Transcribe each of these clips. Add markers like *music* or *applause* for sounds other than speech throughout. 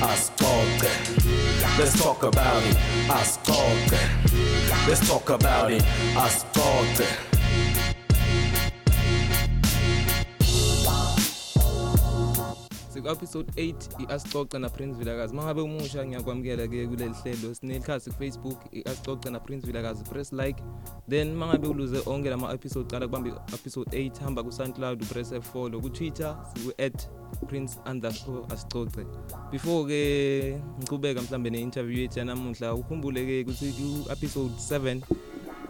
asixoxe let's talk about it. Asixoxe let's talk about it. Asixoxe siku-episode 8 i-asixoxe naprince vilakazi. Uma ngabe umusha ngiyakwamukela-ke kuleli hlelo. Sinelikhasi ku-facebook i-asixoxe naprince vilakazi. Press like then uma ngabe uluze onke lama-episode cala kubamba i-episode 8 hamba ku-soundcloud upress follow ku-twitter siku-at prince underscore asixoxe before-ke ngiqhubeka mhlawumbe ne-interview yethu yanamuhla ukhumbule-ke ukuthi ku-episode 7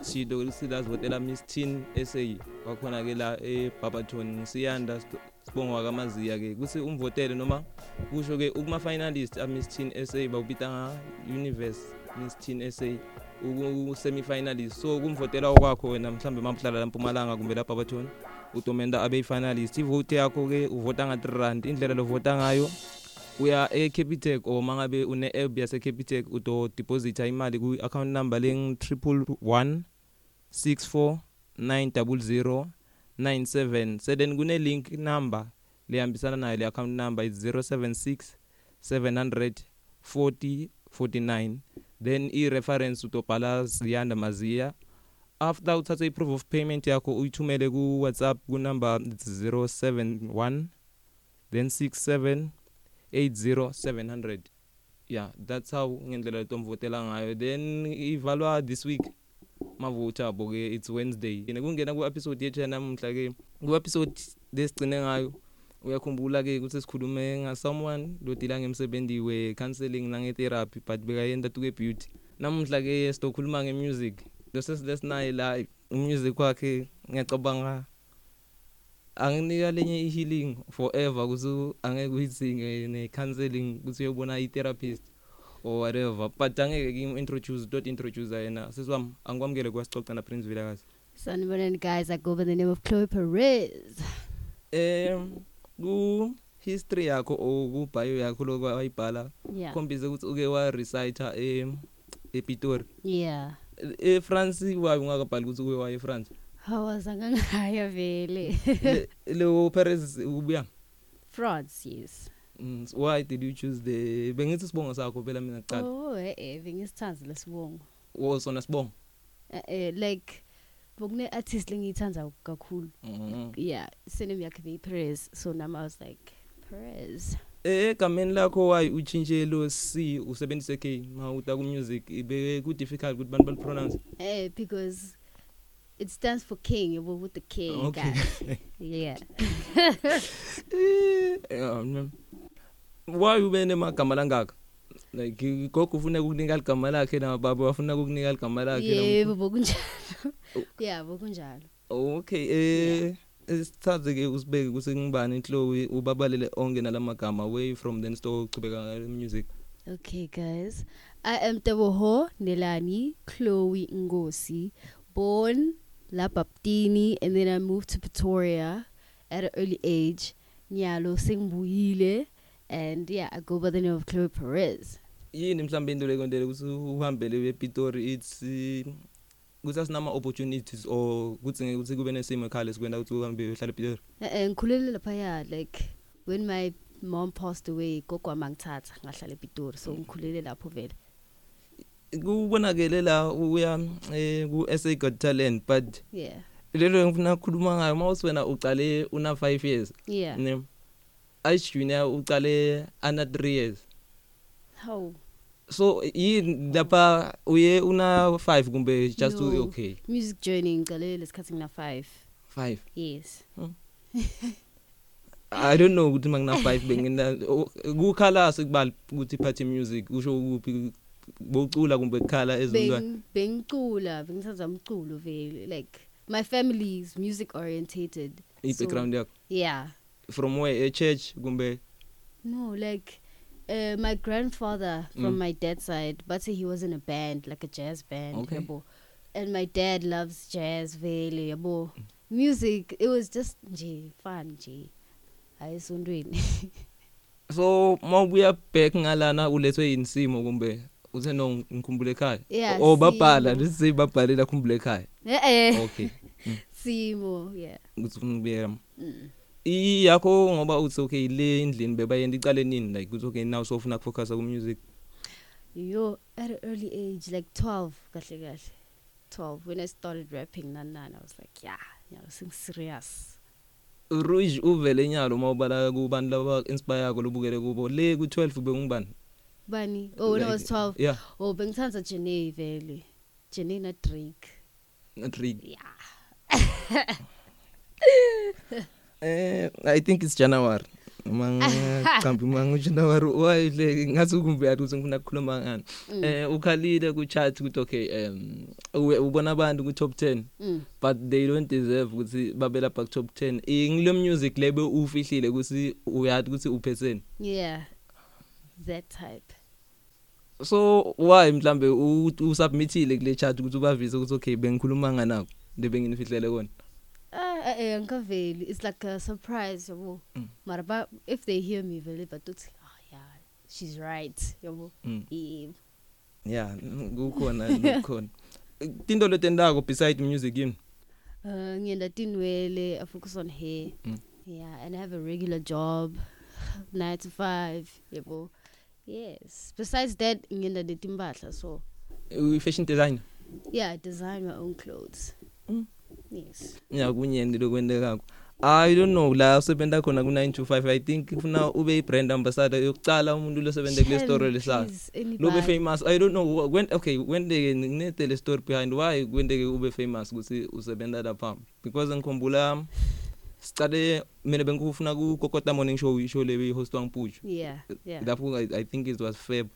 shito silazivotela miss tin essay wakhona-ke la ebarbaton siyanda sibongo wakamaziya-ke kuthi umvotele noma kusho-ke ukuma-finalist a-miss tin essay bawubita nga-universe miss tin essay uku-semi-finalist. So kumvotela okwakho wena mhlawumbe uma uhlala la mpumalanga kumbe la barbaton utomenda abe yi-finalist ivote yakho-ke uvota nga-3 rand. Indlela lovota ngayo uya e-capitec or mangabe une-app yase-capitec uto-deposita imali ku-account number lengi-triple one. Six four nine double zero nine seven. So then kune-link number lehambisana nayo le-account number is zero seven six seven hundred forty forty nine. Then i-reference utobhala ziyanda maziya. After uthathe i-proof of payment yakho uyithumele ku-whatsapp kunumber 071 then 67 80700 yeah that's how ngendlela letomvotela ngayo. Then ivalwa this week. Mavota abo ke it's wednesday. Yena kungena ku-episode yethu yanamuhla ke ku-episode lesigcine ngayo uyakhumbula ke ukuthi sikhulume ngasomeone lodila ngemsebenzi we-counseling nange-therapy but bekayenta tuke beauty. Namuhla ke sitokhuluma nge-music losesinaye la umusic wakhe ngiyacabanga anginika lenye i-healing forever kuthi angeke uyidzinge ne-counseling kuthi uyobona i-therapist. Or whatever but angeke ngimu-introduce tot introduce yena sisiwami angikwamukele kwasixoxa na-prince vilakazi Sanibonani guys, I go by the name of Chloe Perez. um ku-history yakho or ku-bio yakho lokhu wayibhala khombise ukuthi uke wa-reciter em- epitori Yeah. efrance wayo ungakabhali ukuthi uke waye efrance Hawaza *laughs* ngangaya vele. Le- lo paris ubuya France, yes. Mm, so why did you choose the bengithi sibongo sakho phela mina kuqala Oh, eh eh bengisithanda lesibongo. wo sona sibongo Eh eh like bokune artist lengiyithanda kakhulu. Mhm. Yeah, surname yakhe be Perez. So now I was like Perez. eh egameni lakho why utshintshe lo c usebenzise k ma uta ku music ibe ku difficult ukuthi bantu balipronounce Eh because it stands for king, yabo with the king. Okay. guys. *laughs* Yeah. Eh, why ube nemagama langaka like gogo ufuna ukukunika ligama lakhe na baba bafuna ukukunika ligama lakhe Yebo bokunjalo. *laughs* Yeah, bokunjalo. okay eh sithathe ke usibeke ukuthi ngibani inhlowi ubabalele onke nalamagama away from then store uchubeka ngale music Okay, guys. I am Teboho Nelani Chloe Ngosi, born La Baptini, and then I moved to Pretoria at an early age. Nyalo Singbuile, and yeah, I go by the name of Chloe Perez. yini mhlawumbe into lekontele ukuthi uhambele ePitori it's eh, ukuthi asinama opportunities or kuthi ngeke ukuthi kube nesimo ekhaya sikwenda ukuthi uhambe uhlala ePitori And khulele lapha ya like when my mom passed away, gogo mangithatha ngahlala ePitori, so ngikhulele lapho vele. kubonakele la uya eh ku SA Got Talent but Yeah. lelo ngifuna ukukhuluma ngayo mawusi wena uqale una 5 years Yeah. ne Ice Junior uqale ana 3 years How? so yini lapha uye una 5 kumbe just No. u- okay Music journey ngiqale lesikhathi ngina 5. 5 Yes. I don't know ukuthi mangina 5 bengina kukhala sikubali ukuthi party music usho ukuphi bocula kumbe kukhala ezilwane Beng bengicula bengithatha umculo vele like my family is music orientated i background yakho yeah from where a church kumbe? No like uh, my grandfather from Mm. my dad's side but he was in a band like a jazz band Okay. yabo. And my dad loves jazz vele yabo. Music it was just nje fun nje. Ayisondweni *laughs* so mawubuya back ngalana ulethwe insimo kumbe uthe no ngikhumbule ekhaya? Yeah, o babhala Simo. lesi babhalela khumbule ekhaya. Eh eh. Okay. Simo yeah. Ukuthi ungibeka mm. Iyakho ngoba uthi okay le endlini bebayenda icale nini? Like uthi okay now sofuna ukufocus ku music yo at an early age like 12 kahle kahle. 12 when i started rapping nanana i was like yeah yeah sing serious Rouge uvele nyalo mawubala kubantu laba inspire yakho lobukele kubo. Le ku 12 ube ngubani? Bani? Oh when i was Like, 12 yeah. Oh bengithanda Jenny vele. Jenny na Drake. Drake. Yeah. *laughs* eh i think it's January. Mangicambi *laughs* mangu January why le ngathi ukumbe yathi ukuthi ngifuna ukukhuluma ngani? Mm. eh ukhalile ku chat ukuthi okay um uwe- ubona abantu ku top 10 mm. but they don't deserve ukuthi babe lapha ku top 10 ingilo music lebe ufihlile ukuthi uyathi ukuthi uphetheni yeah that type. So why mhlambe u- usubmitile kule chat ukuthi ubavise ukuthi okay bengikhuluma nganako lebenginifihlele kona? Ah, eh, ngaveli it's like a surprise yabo. Mm. mara ba if they hear me vele batuthi oh yeah she's right yabo. Mm. yebo. Yeah kukhona kukhona. *laughs* Tinto letendako beside music yini? Uh ngiyenda tinwele i focus on hair Mm. yeah and i have a regular job 9 to 5 yabo. Yes. Besides that ngiyenda netimpahla so. U fashion designer. Yeah I design my own clothes. Mm. Yes. Ya kunyeni lokwendekako. I don't know. La usebenza khona ku 925 i think ufuna ube i brand ambassador yokucala umuntu losebenza kule Tell story me, lesa please, lobe famous. I don't know. When okay kwendeke nginetele story behind why kwendeke ube famous ukuthi usebenza lapha. Because ngikhumbula sicale mina bengikufuna ku Kokota morning show ishow le beyihostwa ngiphuju yeah yeah. Lapho I, think it was feb.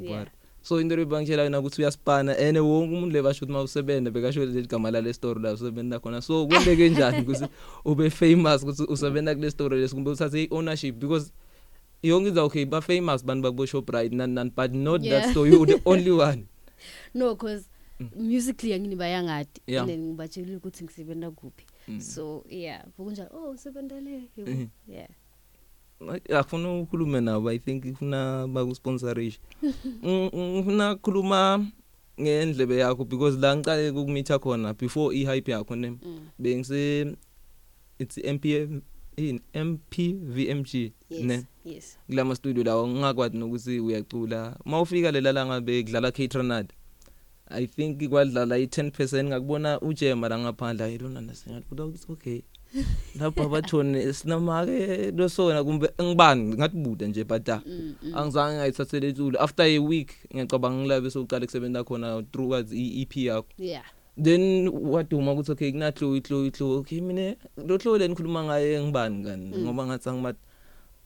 Yeah. So into lebangitshela yona ukuthi uyaspana and wonke umuntu lebasho ukuthi mawusebenza bekasho leli gama la le story la usebenza khona so kwendeke njani ukuthi *laughs* ube famous ukuthi usebenza kule story lesi kumbe uthathe i-ownership because yonke iza okay ba famous bantu bakubo Shoprite nani nani but not that Yeah. story you the only one *laughs* no cause musically angini bayangadi Yeah. and then ngibatshela ukuthi ngisebenza kuphi Mm. so yeah kunjalo oh usebenza le yebo. Mhm. yeah afuna ukhulume nabo i think ifuna bakusponsorishe. *laughs* Mm, mm, ngifuna ukukhuluma ngendlebe yakho because la ngicale ukumitha khona before i-hype yakho ne? Mm. bengise it's MPM in MPVMG ne? yes. Kulama studio lawo ngingakwazi nokuthi uyacula. Mawufika lela langa bekudlala Catronad I think kwadlala i10% ngakubona ujema la ngaphandle i don't understand but it's okay. Lapha bathone sinamake losona kumbe ngibani? Ngathi bude nje but ah, mm, mm. angizange ngayithathele itulo after a week ngiyacabanga ngilabe sokuqala kusebenza khona towards i-EP yakho. Yeah. Then waduma ukuthi okay kunahlo ihlo ihlo okay mina lo hlo le nikhuluma ngaye ngibani kani? Mm. ngoba ngathi angimathi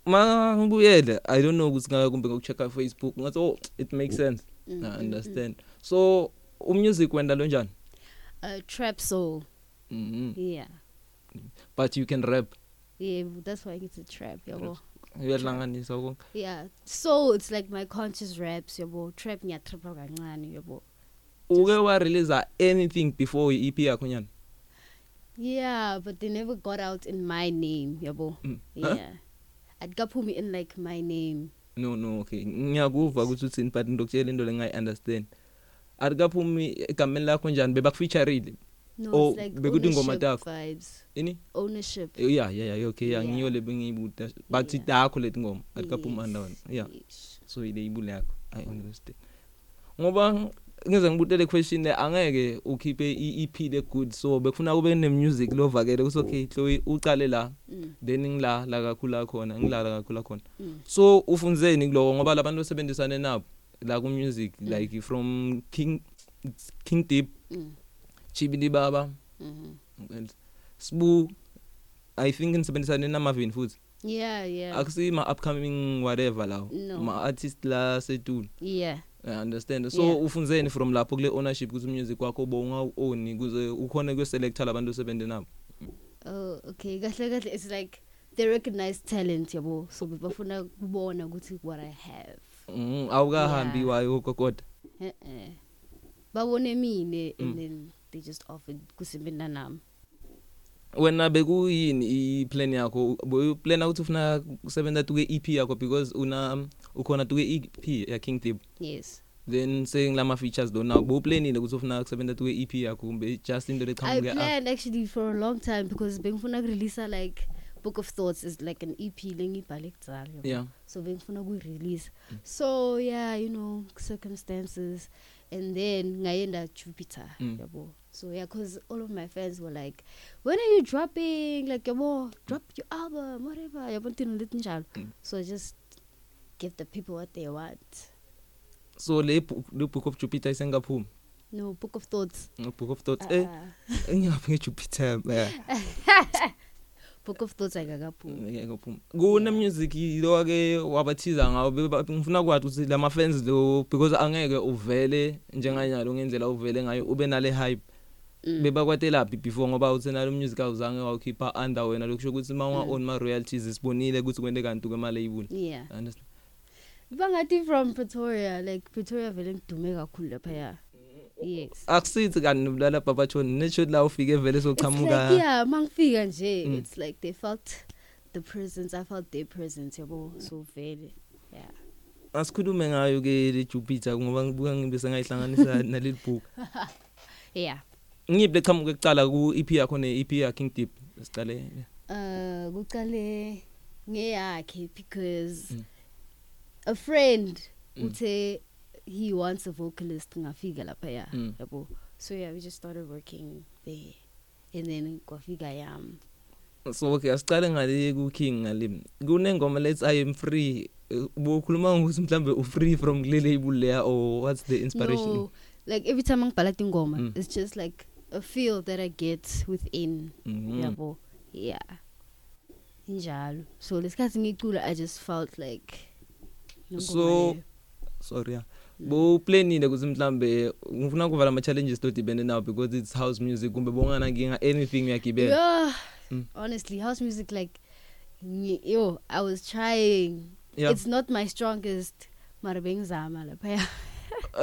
ma ngibuyele. I don't know ukuthi ngeke kumbe ngokuchecka Facebook ngathi oh it makes sense. Mm, i mm, understand. So umusic wenda lo njani? Mm. uh, trap soul. Mhm yeah. But you can rap. Yeah that's why it's a trap yabo. Uyahlanganisa konke yeah. So it's like my conscious raps yabo. Trap ngiyatrapa kancane yabo. Uke wa release anything before i-EP yakho nyana? Yeah but they never got out in my name yabo. Mm. Huh? yeah. Adikaphumi in like my name. No no okay. Ngiyakuva ukuthi uthini but ndokutshela into lengayi understand arikaphumi egameni lakho njani bebakufeatureile no Oh, it's like bekuthi ingoma ownership takho. vibes. Ini? Ownership. Yeah yeah yeah okay yeah Yeah. ngiyo le bengiyibuta. But Yeah. takho leti ngoma arikaphumi Yes, under one yeah. yes. so ile ibule yakho. I understand. Ngoba ngize ngibutele question le angeke ukhiphe i-EP le good. So bekufuna kube ne music lovakele ukuthi okay Chloe uqale la. Mm, then ngila la kakhulu khona ngilala kakhulu khona mm. so ufunzeni kuloko ngoba labantu osebenzisane nabo. La ku music Mm. like from King King Deep Mm, Chibili Baba mhm. and Sbu I think nisebenzisane namavin futhi yeah yeah. Akusi ma upcoming whatever lawo No. ma artist la setulu. Yeah. I understand. So Yeah. ufunzeni from lapho kule ownership kuthi music wakho bonga own kuze ukhona kwe selector labantu osebenzene nabo? Oh okay. Kahle kahle. It's like they recognize talent yabo. So bafuna kubona ukuthi what i have. Mhm, awukahambi Yeah. wayo kodwa. Eh eh babone mine Mm. and then they just offered kusebenza nami. Wena bekuyini i-plan yakho? Plan ukuthi ufuna kusebenza tuke EP yakho because una ukhona tuke EP ya King Deep yes. Then saying lama features do now bo planile ukuthi ufuna kusebenza tuke EP yakho kumbe just into i leqhamuke up planned actually for a long time because bengifuna kurelease like book of thoughts is like an EP lengibhale kudala yeah. So bengifuna ukuyi-release. So yeah you know circumstances and then ngayenda jupiter Mm. yabo. So yeah because all of my friends were like when are you dropping? Like yabo drop your album whatever. Yabo ntino leti njalo. Mm. so just give the people what they want. So le book- le book of jupiter isengaphumi? No book of thoughts. Book of thoughts. Uh, eh uh, engiyaphi ngejupiter eh *laughs* book of thoughts ayikakaphumi ngeke uphuma kune music lo ake wabathiza ngawo ngifuna kwathi ukuthi lama fans lo because angeke uvele njenganyalo ngendlela uvele ngayo ube nale hype. Mm. bebakwatelaphi before ngoba uthi nalo music awuzange wawukhipha under wena? Lokusho ukuthi mawa Mm. own ma royalties sibonile ukuthi kwente kanti kwema label yeah. Bangathi from pretoria like pretoria vele ngidume kakhulu laphaya. Yes. Akusithi kanti nobulala babachoni nesho la ufike vele It's like, sochamuka yeah mangifika nje Mm. it's like they felt the presence i felt their presence yabo so vele yeah. Asikhulume ngayo ke le Jupiter ngoba ngibuka ngibe sengayihlanganisa *laughs* naleli book *laughs* yeah. Ngiphi leqhamuke kucala ku EP yakho ne EP ya King Deep sicale uh kuqale ngeyakhe because Mm. a friend Mm. uthe he wants a vocalist ngafika lapha ya Mm. yabo. So yeah we just started working there. And then kwafika yam so okay asicale ngale ku King ngale. Kunengoma let's I am free. Bokhuluma ngokuthi mhlambe u free from le label leya or what's the inspiration? No like every time ngibhala tingoma Mm. it's just like a feel that i get within Mhm. yabo. Yeah. Injalo. So lesikhathi ngicula i just felt like So- sorry yeah Mm. bo planile ukuthi mhlambe ngifuna kuvala ama challenges to depend now because it's house music kumbe bongana nginga anything uyagibela yeah Mm. honestly house music like yo i was trying yeah it's not my strongest mara bengizama lapha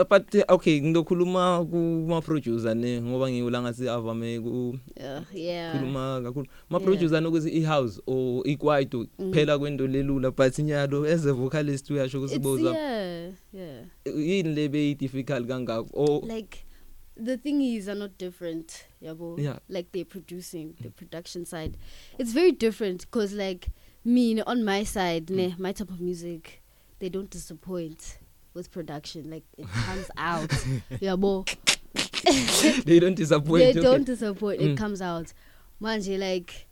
but uh, okay ngizokhuluma kuma producer ne ngoba ngiwula ngathi avame ku yeah yeah. khuluma kakhulu. Ma Yeah. producer nokuthi i house or ikwaito Mm. phela kwento lelula but nyalo as a vocalist uyasho ukuthi it's boza yeah yeah. Yini lebe difficult kangako? Or like the thingies are not different yabo? Yeah. like they're producing the production side. It's very different because like me on my side ne my type of music they don't disappoint. With production like it *laughs* comes out yabo *laughs* they don't disappoint they okay. don't disappoint Mm. it comes out manje like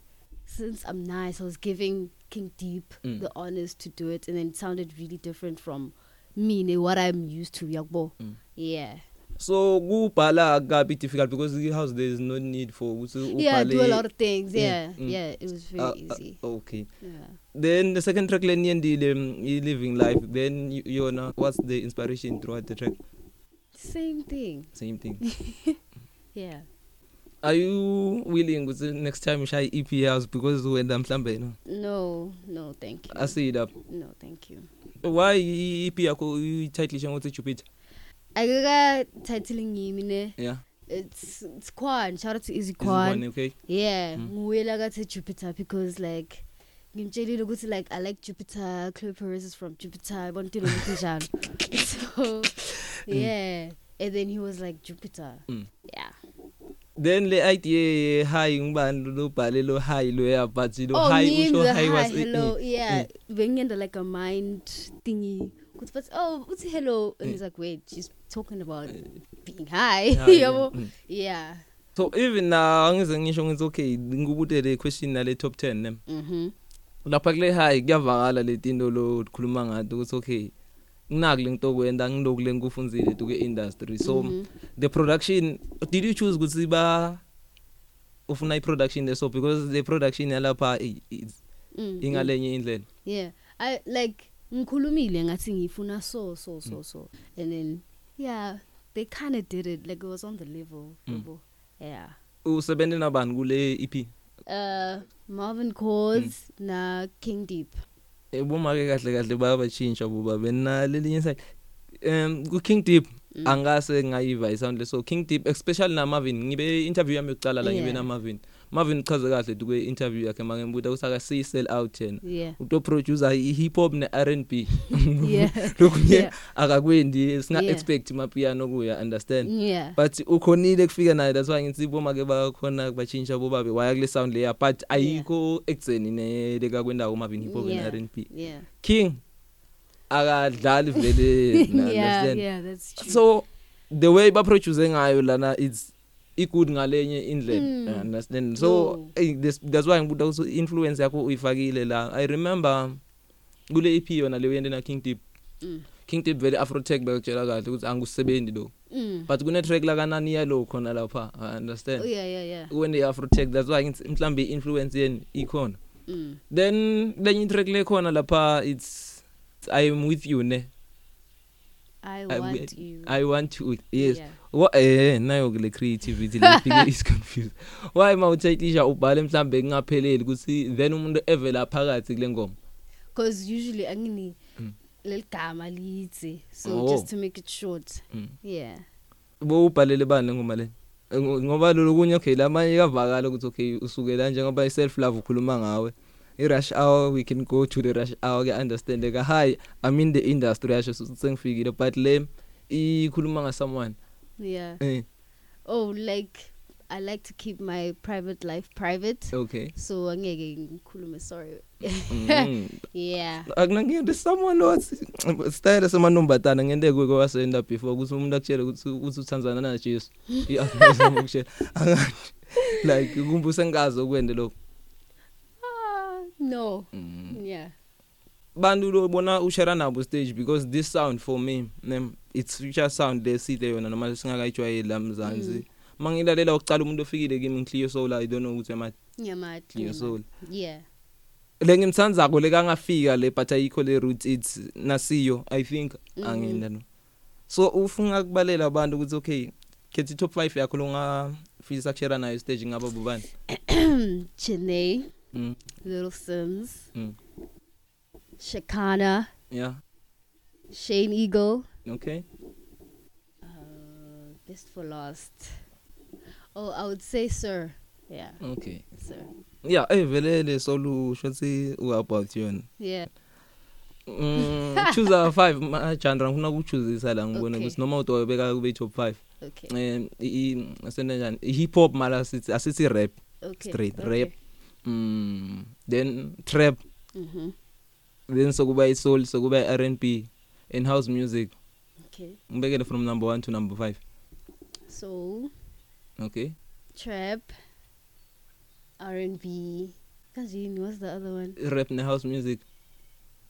since i'm nice i was giving king deep Mm. the honors to do it and then it sounded really different from me what i'm used to yabo Mm. yeah so kubhala akabi difficult because i house there is no need for ukuthi yeah do a ubhale lot of things. Mm, yeah mm. yeah it was very uh, easy. uh, okay. Yeah. Then the second track leniyendile mm, i living life. Then y- yona what's the inspiration throughout the track? Same thing. Same thing. *laughs* Yeah. Are you willing ukuthi next time ushaye EP house because wena mhlambe no? No no thank you. Asid up. No thank you. Why i- EP yakho i-title ngokuthi Jupiter? Akaka titling yimi ne? Yeah. It's it's Kwan. Shout out to Easy Kwan okay? Yeah. Mm. nguye la kathe Jupiter because like ngimtshelile ukuthi like I like Jupiter Chloe Perez is from Jupiter into lokuthi njalo. *laughs* So yeah. And then he was like Jupiter. Mm. yeah. Then le idea hi ngibani lo bhale lo hi lo ya but lo oh hi usho hi was hello. eh, yeah. Bengiyenda like a mind thingy. Kuthi but oh uthi hello and Mm. he's like wait she's talking about being high. Yabo *laughs* mm. yeah. So even now angize ngisho ngithi okay ngikubude le question na le top 10 ne? Mhm lapha kule high kuyavakala letinto lo khuluma ngato ukuthi okay nginaku lento kwenda ngiloku lenkufunzile to ke industry so Mhm. the production did you choose ukuthi ba ufuna i production leso because the production yalapha i- is Mm, mm. ingalenye indlela. Yeah. I like ngikhulumile ngathi ngifuna so so so so. And then yeah they kind of did it like it was on the level Mm. yabo yeah. Usebenze nabani kule EP uh Marvin Cause na King Deep. Eboma ke kahle kahle bayabachinja buba bena lelinye side um ku King Deep angase ngayiva isound leso King Deep especially na Marvin ngibe interview yami yokuqala la ngibe Yeah. na Marvin Marvin chaze kahle duke interview yakhe mangembuta usaka see sell out yena. Yeah. Uto producer i hip hop ne R&B Yeah. *laughs* lokunye Yeah. akakwendi singa Yeah. expect mapiano kuya understand? Yeah. But ukhonile kufika naye that's why ngithi boma ke bakhona batshintsha bobabe waya kule sound leya but ayikho ekutseni ne leka kwendawo Marvin hip hop and Yeah. R&B yeah. King akadlali vele na- *laughs* yeah understand? yeah that's true. So the way ba produce ngayo lana it's igood ngalenye indlela Mm. you understand so No. hey, this, that's why ngibuda ukuthi influence yakho uyifakile la i remember kule EP yona leyo yendena King Deep Mm. King Deep vele Afrotech bekutshela kahle ukuthi angusebenzi lo mm. but kune track la kanani yalo khona lapha i understand oh yeah yeah yeah when the Afrotech that's why ngithi mhlambe influence yeni ikhona mm. then lenye track le khona lapha it's i am with you ne i I- want you i want to yes yeah. Eh nayo le creativity lefike *laughs* is confused. Why mawuthayitisha ubhale mhlambe kungapheleli ukuthi then umuntu evela phakathi kule ngoma. because usually angini Mm. leligama lidze so Oh. just to make it short Mm. yeah Bo ubhalele bani ngoma le? Ngo- Ngoba lo kunye okay lamanye kavakala ukuthi okay usukela njengoba i self love ukhuluma ngawe. I rush hour we can go to the rush hour ke understand ke hi I'm in the industry yasho sengifikile but le ikhuluma nga someone. Yeah. Eh. Oh like i like to keep my private life private. Okay. so angeke ngikhulume sorry. Mm. *laughs* yeah. Akunangiyento someone what style semanumbatana ngente kuke wasenda before ukuthi umuntu akutshele ukuthi uthi uthanzana na Jesu? *laughs* Iyakuphezama ukutshela angathi like kumbuse ngazi okwende lokho ah, no. Mm. yeah. Bantu lo bona ushare nabo stage because this sound for me nem it's future sound leside yona noma singakayijwayeli la mzansi mangilalela ukucala umuntu ofikile kimi ngiclear soul i don't know ukuthi ama nyama clear soul. Yeah. Le ngimthandzako lekangafika le but ayikho le route it's nasiyo i think. Mhm. angina no. So ufuna ukubalela abantu ukuthi okay khethi top 5 yakho longafisa kushare nayo stage ngaba bubani Chennai, *clears throat* mm. Little Sims, Mm. Shakana, yeah Shane Eagle, okay uh, best for last. Oh, I would say Sir. Yeah, okay Sir. yeah eh vele le solu shothi u about yona Yeah. mm *laughs* choose a 5 ma genre ngifuna ukuchoosisa la ngibone ukuthi noma udobeka kube top 5 Okay. i asena njani hip hop mala sithi asithi rap Okay. straight okay. rap mm then trap Mhm. Then sokuba i soul sokuba i R&B and house music Okay. ngibekele from number 1 to number 5 So okay trap, R and B. Kazini, what's the other one? rap ne house music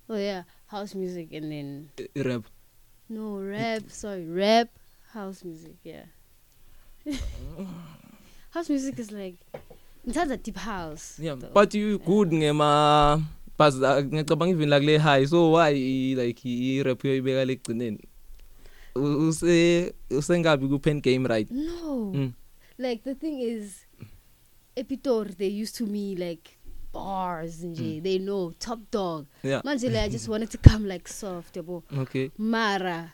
Oh yeah, house music and then i- rap no rap. Sorry, rap, house music. Yeah. *laughs* house music is like in terms of deep house. yeah though. but you good ngema bus ngicabanga even like le high so why like i rap yoyibeka legcineni use usengabi ku pen game right No. Mm. Like the thing is Epitor they used to me like bars and Mm. they know top dog. yeah Manje like, I just *laughs* wanted to come like soft yabo. okay Mara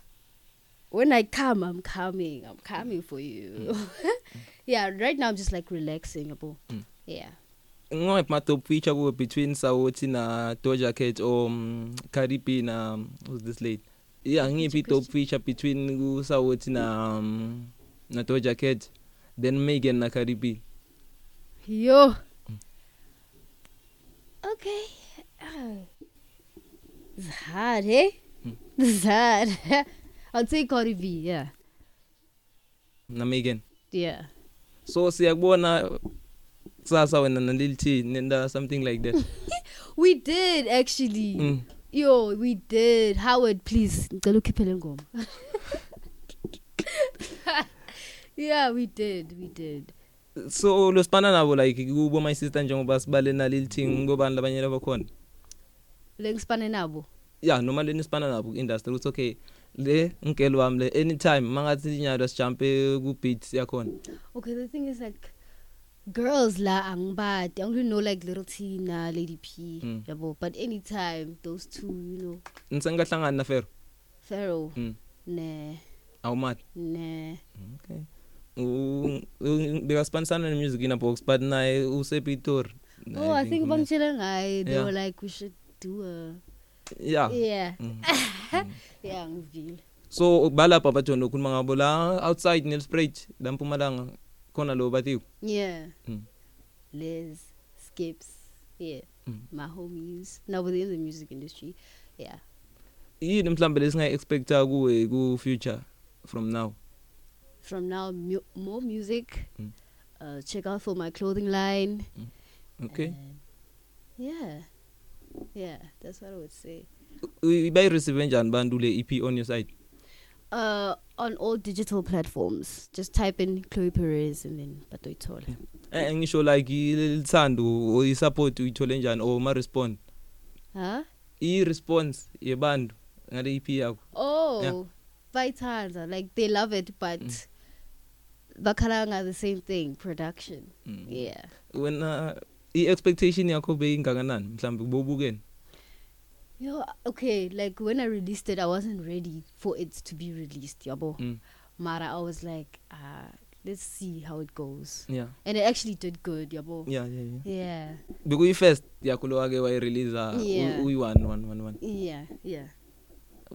when I come I'm coming. I'm coming for you. *laughs* yeah, right now I'm just like relaxing yabo. Mm. Yeah. Ngoba ma top feature ku between Sawoti na Doja Cat or um, B na um, who's this lady yeah ngiphi top feature between ku Sawoti na um, na Doja Cat then Megan na B Yo. Okay. Ah. It's hard, eh? Mm. It's hard. *laughs* I'll take Cardi B, yeah. na Megan Yeah. so siyakubona sasa wena na Lil T nenda something like that *laughs* We did actually. mm. Yo, we did. Howard, please. Ngicela ukhiphe le ngoma. *laughs* yeah, we did. We did. so lo sipana nabo like kubo my sister njengoba sibale na Lil T ngobani labanye labakhona Le ngisipane nabo. yeah noma leni sipana nabo ku industry ukuthi okay le ngelo wami le anytime mangathi inyalo sijumpe ku beats yakhona Okay, the thing is like girls la angibadi. I only know like Little T na Lady P. Mm. Yabo, but anytime those two, you know, nisengahlangana na Fero Pharaoh mm. ne awumathi Nah. okay u u- bekasipanisana nemusic in a box but naye usepitori Oh, I think une- bangitshela ngaye they Yeah. were like we should do a yeah yeah. Mm. *laughs* Yeah, ngivile. so balapha bathona ukhuluma ngabo la outside nelspruit la mpumalanga khona lo bathi Yeah. Mm. Liz, Skips, yeah. Mm. My homies. Now within the music industry. Yeah. yini mhlambe lesinga expecta kuwe ku future from now From now mu- more music. Mm. Uh check out for my clothing line. okay And yeah. Yeah, that's what I would say. bayi receive njani bantu le EP on your side Uh on all digital platforms. Just type in Chloe Perez and then Batoitola. eh ngisho like ilithando o support uyithole njani or ma respond Huh? i response yebantu ngale EP yakho Oh, Yeah. Vitanza. Like they love it, but Mm. Bakalanga the same thing. Production. Mm. Yeah. wena i expectation yakho beyingakanani mhlambe kubobukeni Yo, okay, like when I released it, I wasn't ready for it to be released, yabo. Mm. Mara, I was like, uh, let's see how it goes. yeah And it actually did good, yabo. yeah yeah yeah Yeah, bekuyi first yakho lo wake wayirelease Yeah. uyi 1 1 1 1 yeah, yeah.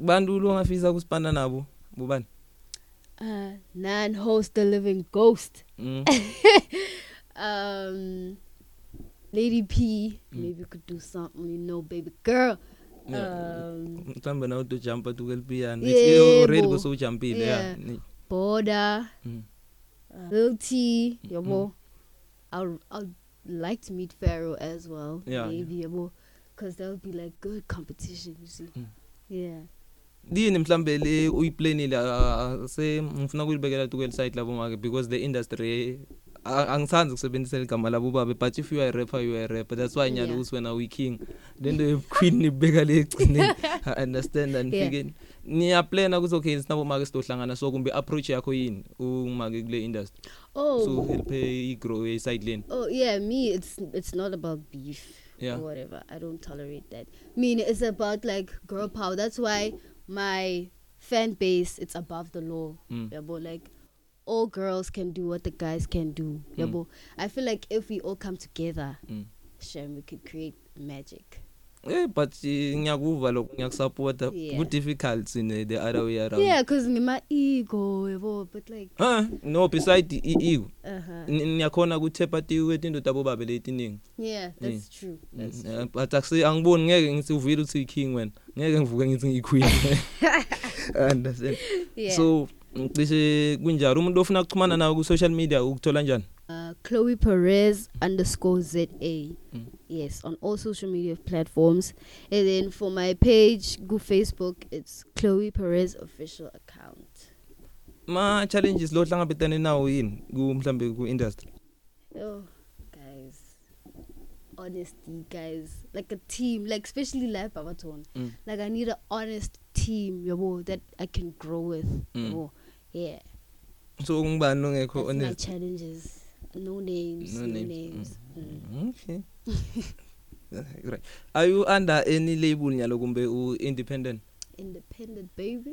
bantu longafisa kusipanda nabo bobani Uh, Nan host the living ghost. mm. *laughs* Um, Lady P, Mm. maybe could do something, you know, baby girl. Yeah. Um, mhlambe nawe utojumpa tukelpiyani Yebo. already kusujumpile Yeah. yeah ni- Border, mm. uh, Lil T, Mm. yabo. I'll I'll like to meet Pharaoh as well. Yeah, maybe yabo, because that would be like good competition. You see. Mm. Yeah. dini mhlambe le uyiplanile ah, se ngifuna kulibekela tukweli site labo make because the industry a- angithandi ukusebenzisa igama labo babe but if you are a rapper you are a rapper that's why nyalo Yeah. uthi wena uyi king lento ye queen ibeka le egcineni *laughs* i understand and Yeah. fike niya plan ukuthi okay sinabo make sidohlangana so kumbe approach yakho yini umake kule industry Oh. so help i grow e side lane Oh yeah, me it's it's not about beef Yeah. or whatever. I don't tolerate that. Me it's about like girl power. That's why my fan base it's above the law. Mm. Yabo like all girls can do what the guys can do. Yabo. I feel like if we all come together, Mm. Shem, we could create magic. eh but eh, ngiyakuva lokho ngiyakusupporta ku difficult in the other way around Yeah, cause my ego, yabo, but like huh no beside i ego uh huh. Ni- niyakhona ukuthepa tiwe kwetinto tabo babe letiningi Yeah, that's true. That's Mm, eh, but akusi angiboni ngeke ngithi uvile uthi king wena ngeke ngivuke ngithi ngiyiqueen *laughs* *laughs* understand yeah. so ngicishe kunjalo umuntu ofuna ukuxhumana nawe ku social media ukuthola njani uh, Chloe Perez underscore ZA. Mm. Yes, on all social media platforms. And then for my page, go Facebook, it's Chloe Perez official account. ma challenges lo hlangabetane nawo yini ku mhlambe ku industry Oh, guys. Honesty, guys. Like a team, like especially like Babaton. Mm. Like I need an honest team, yabo, that I can grow with. Mm. Yabo. Yeah. so ngibani ongekho That's my honest challenges. No names. No No, names. names. Mm. okay *laughs* right are you under any label nyalo kumbe u independent Independent, baby.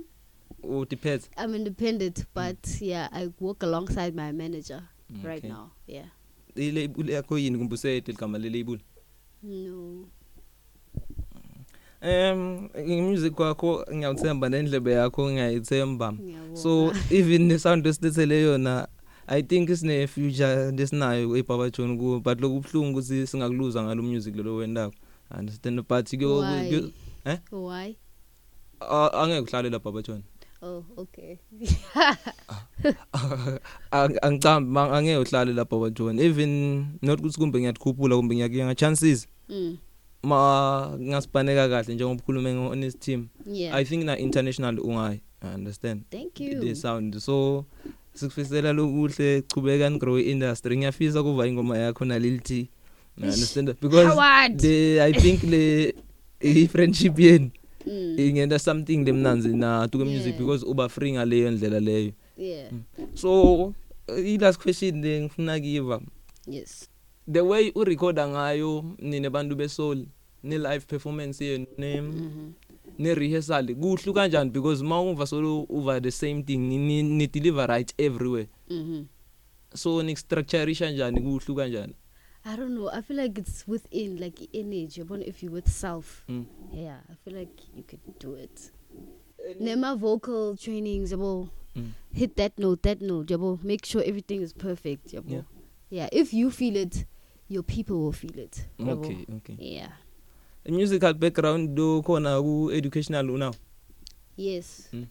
u depends I'm independent, but yeah, I work alongside my manager right Okay. now. Yeah. i label yakho yini kumbe usethe igama le label No. Um music kwakho ngiyawuthemba nendlebe yakho ngiyayithemba. Ngiyabonga. So even the sound esithele yona I think isine future lesinayo eBaba John ku but lokubhlungu ukuthi singakuluza ngalo music lo wendako. Understand but kyo Why? kyo- eh? Why? a- angeke uhlalela Baba John. Oh, okay. *laughs* Ang- Angicambi ma- angeke uhlalela Baba John even not ukuthi kumbe ngiyakukhuphula kumbe ngiyakuya chances mm. Ma ngasipaneka kahle njengoba ukhulume ngo honest team. Yeah. I think na international ungayi. I understand. Thank you. the sound so sikufisela lokuhle chubeka and grow industry ngiyafisa kuva ingoma yakho na Lil T I understand that? because Howard. the i think le i friendship yeni Mm. ingenda something lemnanzi na tuke music Yeah. because uba free ngaleyo ndlela leyo Yeah. so i last question le ngifuna kiva Yes. the way u recorda ngayo nine bantu be ni live performance yenu ne Mhm. ne rehearsal kuhlu kanjani because mawumva solo over the same thing ni, ni, deliver right everywhere Mhm. so ni structureisha njani kuhlu kanjani I don't know. I feel like it's within like energy. Yabona if you with self. Mm. Yeah, I feel like you could do it. Nema vocal trainings, yabo. Mm. Hit that note, that note, yabo. Make sure everything is perfect, yabo. Yeah. Yeah. If you feel it, your people will feel it. yabo. okay okay Yeah. Musical background do khona ku educational unaw Yes. Mm.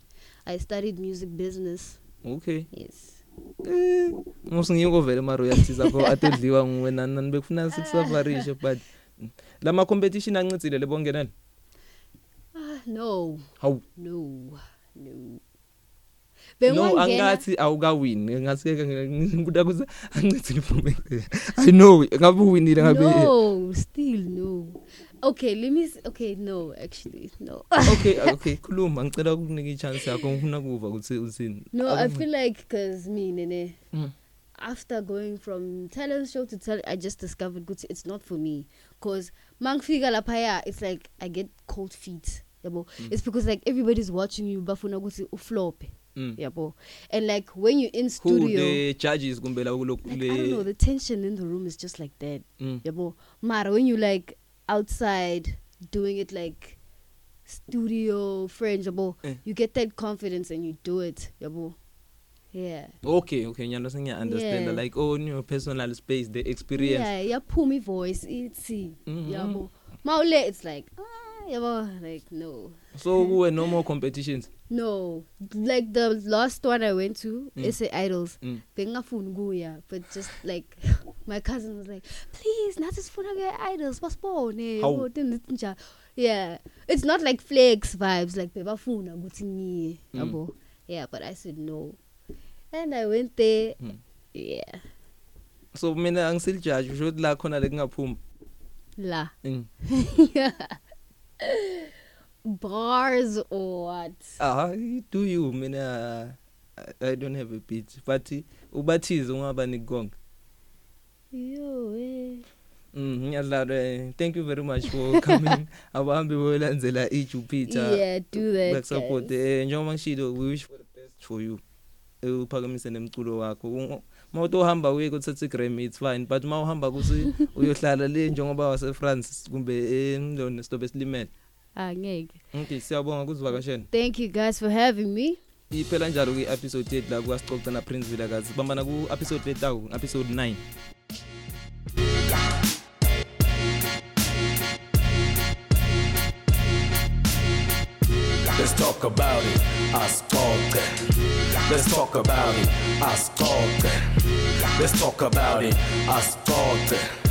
I studied music business. okay Yes. Eh, musingiko vele ma royalties akho *laughs* atodliwa nguwe nani nani bekufuna sikusafarishe but mm, lama competition ancitsile lebongenela Ah, no. hawu No. No. no Bengingena- angathi awukawini ngasike ngikuda kuze ancitsile iphumele i know ngabe uwinile ngabe No, still no. Okay, let me. Okay, no, actually, no. okay *laughs* okay khuluma ngicela ukunika ichance yakho ngifuna kuva ukuthi uthini no, I feel like because me, nene, Mm. after going from talent show to talent, I just discovered good. It's not for me. Cause mangfika lapaya, it's like I get cold feet. Yabo. Mm. It's because like everybody's watching you, bafuna ukuthi uflop. Mm. Yabo. And like when you're in who studio, the judges kumbe la kulokhu like, I don't know, the tension in the room is just like that. Mm. Yabo. Mara, when you like outside doing it like studio friends, yabo, Eh. you get that confidence and you do it, yabo. Yeah. okay okay nyalo sengiya understand Yeah. like on your personal space the experience Yeah, yaphuma voice ithi Mhm. yabo. Mawule it's like ah yabo like no. so *laughs* kuwe no more competitions No. Like the last one I went to, Mm. SA Idols. Mm. Bengafuni kuya, but just like *laughs* my cousin was like, "Please, nathi sifuna kuya idols, basibone." Hawu. yabo, then it's nja- Yeah. It's not like flex vibes like bebafuna ukuthi ngiye, Mm. yabo. Yeah, but I said no. And I went there. Mm. Yeah. so mina angisil judge usho ukuthi la khona lekungaphuma La. Mm. *laughs* Bars or what? ah do you mina I, I don't have a beat but ubathize ungaba nikonke Yo, eh. Mm, ngiyadlala thank you very much for *laughs* coming abahambi bolandzela iJupiter Yeah, do that. back support guys. eh njengoba ngishilo we wish for the best for you Eh, uphakamise nemculo wakho U- mawutohamba uye kuthatha iGrammy it's fine but mawuhamba kuthi *laughs* uyohlala le njengoba wase France kumbe endlone stop esilimele Angeke. okay siyabonga kuzivakashela Thank you guys for having me. iphela njalo ku episode yethu la kuasicoca na Prince Vilakazi. Bambana ku episode letaku episode 9 Let's talk about it. Us talking. Let's talk about it. Us talk